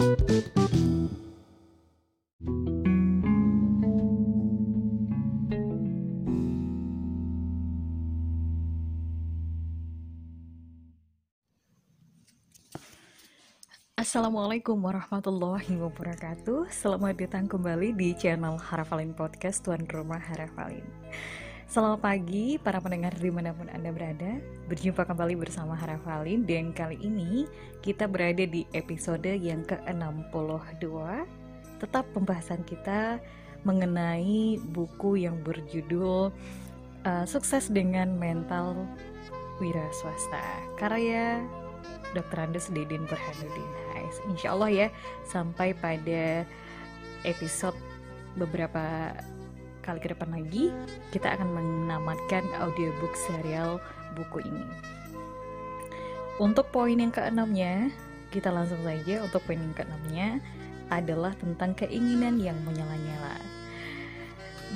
Assalamualaikum warahmatullahi wabarakatuh. Selamat datang kembali di channel Harafalin Podcast Tuan Rumah Harafalin Selamat pagi para pendengar di mana pun Anda berada. Berjumpa kembali bersama Harafalin Dan kali ini kita berada di episode yang ke-62. Tetap pembahasan kita mengenai buku yang berjudul uh, Sukses dengan Mental Wira Swasta. Karya Dr. Andes Didin Burhanuddin. Insya Allah ya sampai pada episode beberapa kali ke depan lagi kita akan menamatkan audiobook serial buku ini. Untuk poin yang keenamnya kita langsung saja. Untuk poin yang keenamnya adalah tentang keinginan yang menyala-nyala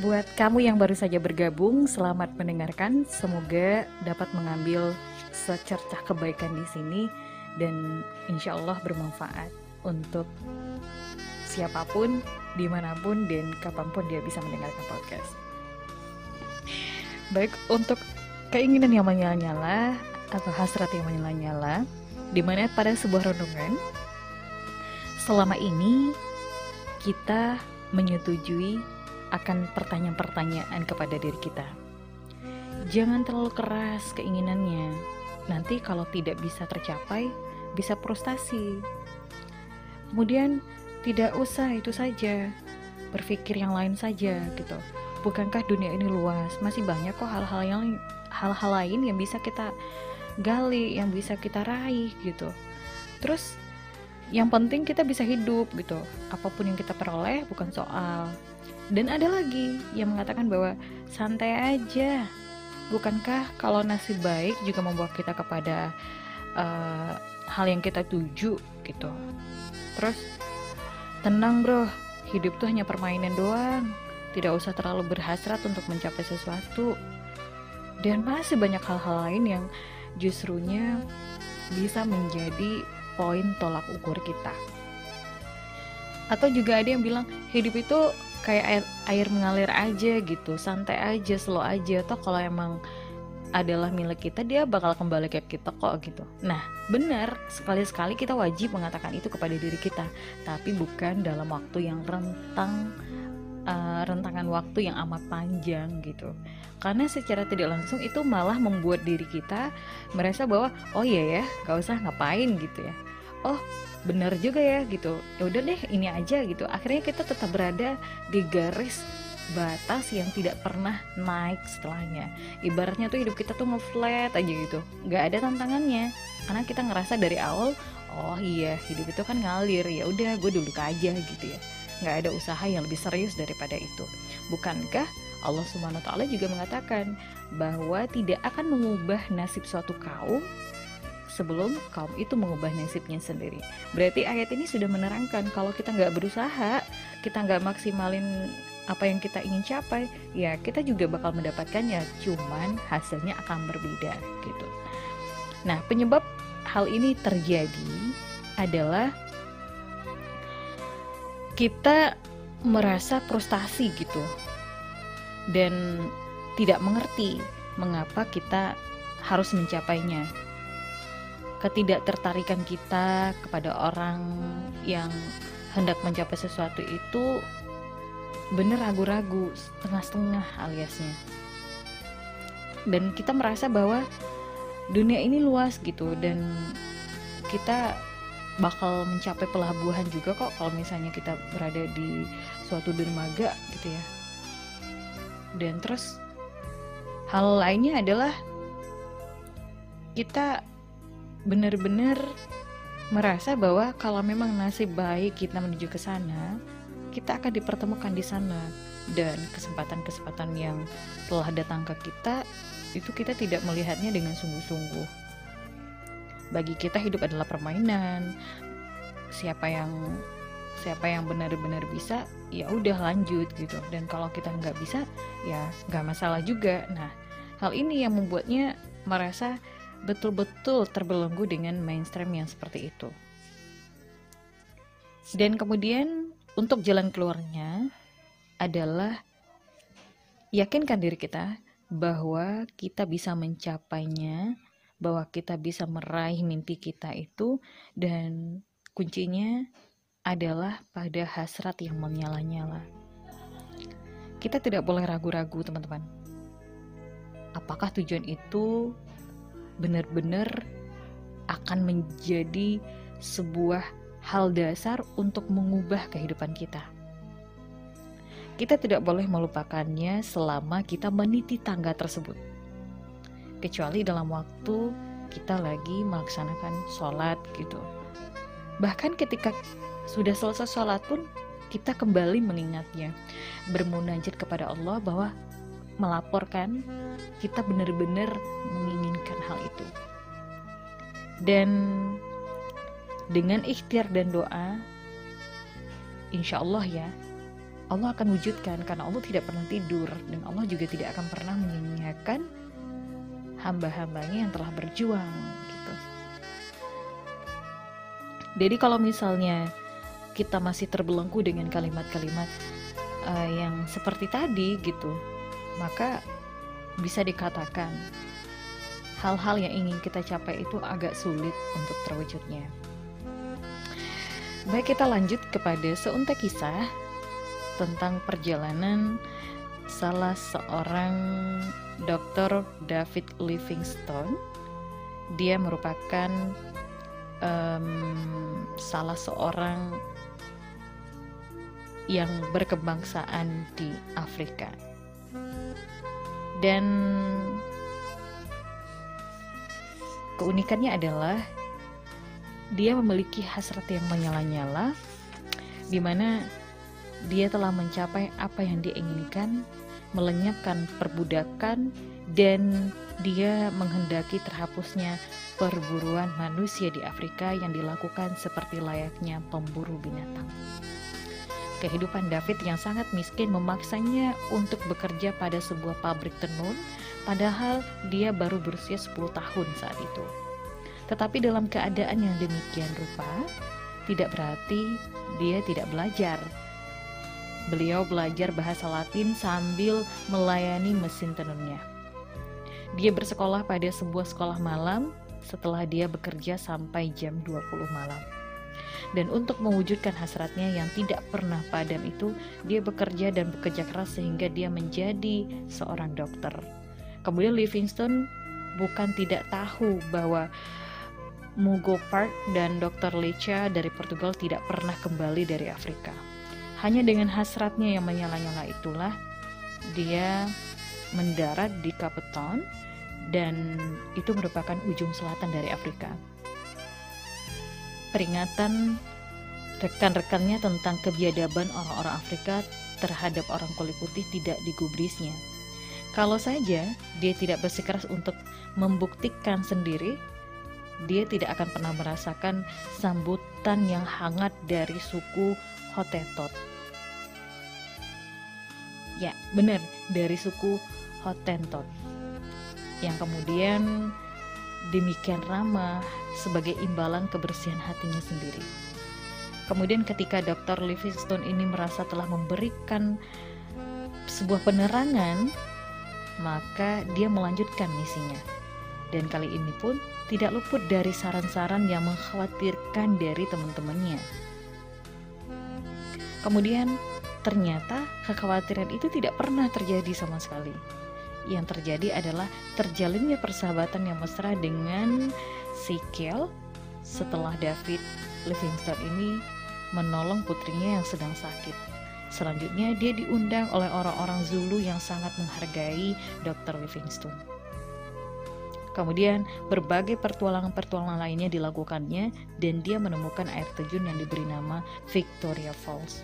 Buat kamu yang baru saja bergabung, selamat mendengarkan. Semoga dapat mengambil secercah kebaikan di sini dan insya Allah bermanfaat untuk siapa pun, di mana pun, dan kapan pun dia bisa mendengarkan podcast. Baik, untuk keinginan yang menyala-nyala atau hasrat yang menyala-nyala, di mana pada sebuah renungan, selama ini kita menyetujui akan pertanyaan-pertanyaan kepada diri kita. Jangan terlalu keras keinginannya, nanti kalau tidak bisa tercapai bisa frustasi. Kemudian tidak usah itu saja, berpikir yang lain saja gitu. Bukankah dunia ini luas? Masih banyak kok hal-hal yang hal-hal lain yang bisa kita gali, yang bisa kita raih gitu. Terus yang penting kita bisa hidup gitu. Apa pun yang kita peroleh bukan soal. Dan ada lagi yang mengatakan bahwa santai aja, bukankah kalau nasib baik juga membawa kita kepada uh, hal yang kita tuju gitu terus tenang bro. Hidup tuh hanya permainan doang. Tidak usah terlalu berhasrat untuk mencapai sesuatu. Dan masih banyak hal-hal lain yang justrunya bisa menjadi poin tolak ukur kita. Atau juga ada yang bilang hidup itu kayak air, air mengalir aja gitu. Santai aja slow aja. Atau kalau emang adalah milik kita dia bakal kembali ke kita kok gitu. Nah benar sekali-sekali kita wajib mengatakan itu kepada diri kita tapi bukan dalam waktu yang rentang uh, rentangan waktu yang amat panjang gitu. Karena secara tidak langsung itu malah membuat diri kita merasa bahwa oh iya ya gak usah ngapain gitu ya. Oh benar juga ya gitu. Ya udah deh ini aja gitu. Akhirnya kita tetap berada di garis batas yang tidak pernah naik setelahnya. Ibaratnya tuh hidup kita tuh ngeflat aja gitu. Nggak ada tantangannya. Karena kita ngerasa dari awal oh iya hidup itu kan ngalir. Ya udah gue dulu aja gitu ya. Nggak ada usaha yang lebih serius daripada itu. Bukankah Allah Subhanahu wa taala juga mengatakan bahwa tidak akan mengubah nasib suatu kaum sebelum kaum itu mengubah nasibnya sendiri. Berarti ayat ini sudah menerangkan kalau kita nggak berusaha, kita nggak maksimalin apa yang kita ingin capai, ya kita juga bakal mendapatkannya, cuman hasilnya akan berbeda gitu. Nah, penyebab hal ini terjadi adalah kita merasa frustasi gitu dan tidak mengerti mengapa kita harus mencapainya ketidaktertarikan kita kepada orang yang hendak mencapai sesuatu itu bener ragu-ragu setengah-setengah aliasnya. Dan kita merasa bahwa dunia ini luas gitu dan kita bakal mencapai pelabuhan juga kok kalau misalnya kita berada di suatu dermaga gitu ya. Dan terus hal lainnya adalah kita benar-benar merasa bahwa kalau memang nasib baik kita menuju ke sana, kita akan dipertemukan di sana dan kesempatan-kesempatan yang telah datang ke kita itu kita tidak melihatnya dengan sungguh-sungguh. Bagi kita hidup adalah permainan. Siapa yang siapa yang benar-benar bisa, ya udah lanjut gitu. Dan kalau kita nggak bisa, ya nggak masalah juga. Nah, hal ini yang membuatnya merasa betul-betul terbelenggu dengan mainstream yang seperti itu. Dan kemudian untuk jalan keluarnya adalah yakinkan diri kita bahwa kita bisa mencapainya, bahwa kita bisa meraih mimpi kita itu dan kuncinya adalah pada hasrat yang menyala-nyala. Kita tidak boleh ragu-ragu, teman-teman. Apakah tujuan itu benar-benar akan menjadi sebuah hal dasar untuk mengubah kehidupan kita. Kita tidak boleh melupakannya selama kita meniti tangga tersebut, kecuali dalam waktu kita lagi melaksanakan sholat gitu. Bahkan ketika sudah selesai sholat pun kita kembali mengingatnya, bermunajat kepada Allah bahwa melaporkan kita benar-benar menginginkan hal itu. Dan dengan ikhtiar dan doa, insya Allah ya, Allah akan wujudkan karena Allah tidak pernah tidur dan Allah juga tidak akan pernah menyanyiakan hamba-hambanya yang telah berjuang gitu. Jadi kalau misalnya kita masih terbelenggu dengan kalimat-kalimat uh, yang seperti tadi gitu, maka bisa dikatakan hal-hal yang ingin kita capai itu agak sulit untuk terwujudnya. Baik kita lanjut kepada seuntai kisah tentang perjalanan salah seorang Dr. David Livingstone. Dia merupakan um, salah seorang yang berkebangsaan di Afrika. Dan keunikannya adalah dia memiliki hasrat yang menyala-nyala di mana dia telah mencapai apa yang dia inginkan, melenyapkan perbudakan dan dia menghendaki terhapusnya perburuan manusia di Afrika yang dilakukan seperti layaknya pemburu binatang. Kehidupan David yang sangat miskin memaksanya untuk bekerja pada sebuah pabrik tenun, padahal dia baru berusia 10 tahun saat itu. Tetapi dalam keadaan yang demikian rupa, tidak berarti dia tidak belajar. Beliau belajar bahasa Latin sambil melayani mesin tenunnya. Dia bersekolah pada sebuah sekolah malam setelah dia bekerja sampai jam 20 malam. Dan untuk mewujudkan hasratnya yang tidak pernah padam itu, dia bekerja dan bekerja keras sehingga dia menjadi seorang dokter. Kemudian Livingstone bukan tidak tahu bahwa Mugo Park dan Dr. Lecha dari Portugal tidak pernah kembali dari Afrika. Hanya dengan hasratnya yang menyala-nyala itulah dia mendarat di Cape Town dan itu merupakan ujung selatan dari Afrika. Peringatan rekan-rekannya tentang kebiadaban orang-orang Afrika terhadap orang kulit putih tidak digubrisnya. Kalau saja dia tidak bersikeras untuk membuktikan sendiri dia tidak akan pernah merasakan sambutan yang hangat dari suku Hotetot. Ya, benar, dari suku Hotentot. Yang kemudian demikian ramah sebagai imbalan kebersihan hatinya sendiri. Kemudian ketika Dr. Livingstone ini merasa telah memberikan sebuah penerangan, maka dia melanjutkan misinya. Dan kali ini pun tidak luput dari saran-saran yang mengkhawatirkan dari teman-temannya. Kemudian, ternyata kekhawatiran itu tidak pernah terjadi sama sekali. Yang terjadi adalah terjalinnya persahabatan yang mesra dengan Sikel setelah David Livingstone ini menolong putrinya yang sedang sakit. Selanjutnya, dia diundang oleh orang-orang Zulu yang sangat menghargai Dr. Livingstone. Kemudian berbagai pertualangan-pertualangan lainnya dilakukannya dan dia menemukan air terjun yang diberi nama Victoria Falls.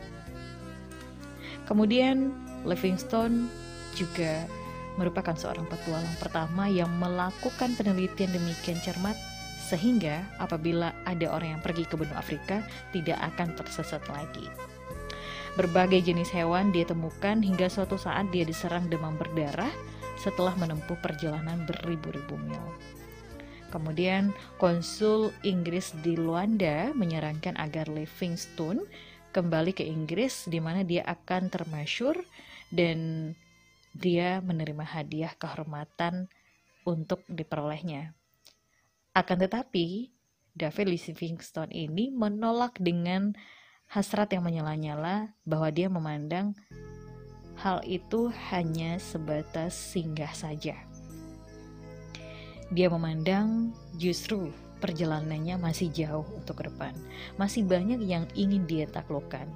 Kemudian Livingstone juga merupakan seorang petualang pertama yang melakukan penelitian demikian cermat sehingga apabila ada orang yang pergi ke benua Afrika tidak akan tersesat lagi. Berbagai jenis hewan dia temukan hingga suatu saat dia diserang demam berdarah setelah menempuh perjalanan beribu-ribu mil. Kemudian konsul Inggris di Luanda menyarankan agar Livingstone kembali ke Inggris di mana dia akan termasyur dan dia menerima hadiah kehormatan untuk diperolehnya. Akan tetapi, David Livingstone ini menolak dengan hasrat yang menyala-nyala bahwa dia memandang hal itu hanya sebatas singgah saja. Dia memandang justru perjalanannya masih jauh untuk ke depan. Masih banyak yang ingin dia taklukkan.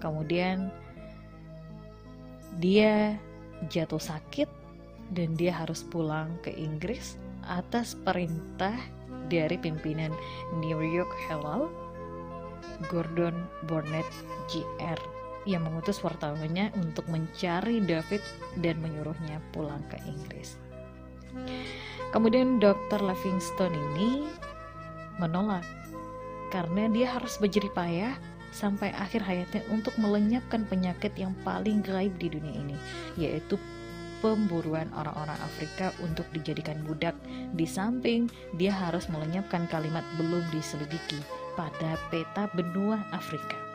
Kemudian dia jatuh sakit dan dia harus pulang ke Inggris atas perintah dari pimpinan New York Herald Gordon Burnett Jr. yang mengutus wartawannya untuk mencari David dan menyuruhnya pulang ke Inggris. Kemudian Dr. Livingstone ini menolak karena dia harus berjerih payah sampai akhir hayatnya untuk melenyapkan penyakit yang paling gaib di dunia ini, yaitu pemburuan orang-orang Afrika untuk dijadikan budak. Di samping, dia harus melenyapkan kalimat belum diselidiki pada peta benua Afrika.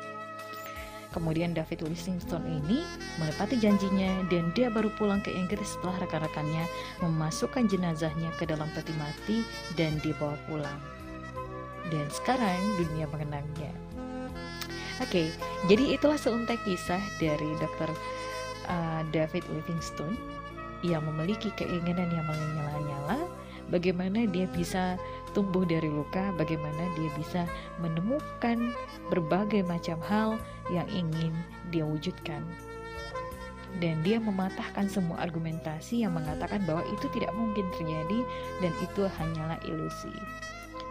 Kemudian David Livingstone ini menepati janjinya dan dia baru pulang ke Inggris setelah rekan-rekannya memasukkan jenazahnya ke dalam peti mati dan dibawa pulang. Dan sekarang dunia mengenangnya. Oke, jadi itulah seuntai kisah dari Dr. Uh, David Livingstone yang memiliki keinginan yang menyala-nyala bagaimana dia bisa tumbuh dari luka, bagaimana dia bisa menemukan berbagai macam hal yang ingin dia wujudkan. Dan dia mematahkan semua argumentasi yang mengatakan bahwa itu tidak mungkin terjadi dan itu hanyalah ilusi.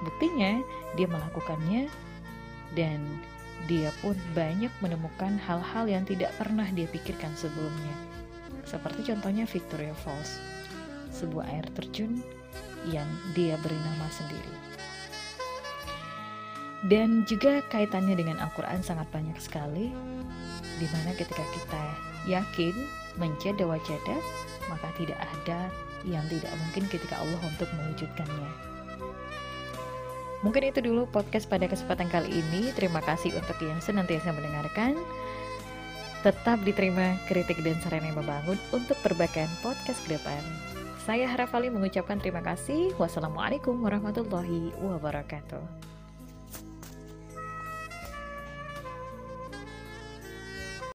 Buktinya, dia melakukannya dan dia pun banyak menemukan hal-hal yang tidak pernah dia pikirkan sebelumnya. Seperti contohnya Victoria Falls, sebuah air terjun yang dia beri nama sendiri. Dan juga kaitannya dengan Al-Quran sangat banyak sekali, di mana ketika kita yakin menjadi wajada, maka tidak ada yang tidak mungkin ketika Allah untuk mewujudkannya. Mungkin itu dulu podcast pada kesempatan kali ini. Terima kasih untuk yang senantiasa mendengarkan. Tetap diterima kritik dan saran yang membangun untuk perbaikan podcast ke depan. Saya Harafali mengucapkan terima kasih. Wassalamualaikum warahmatullahi wabarakatuh.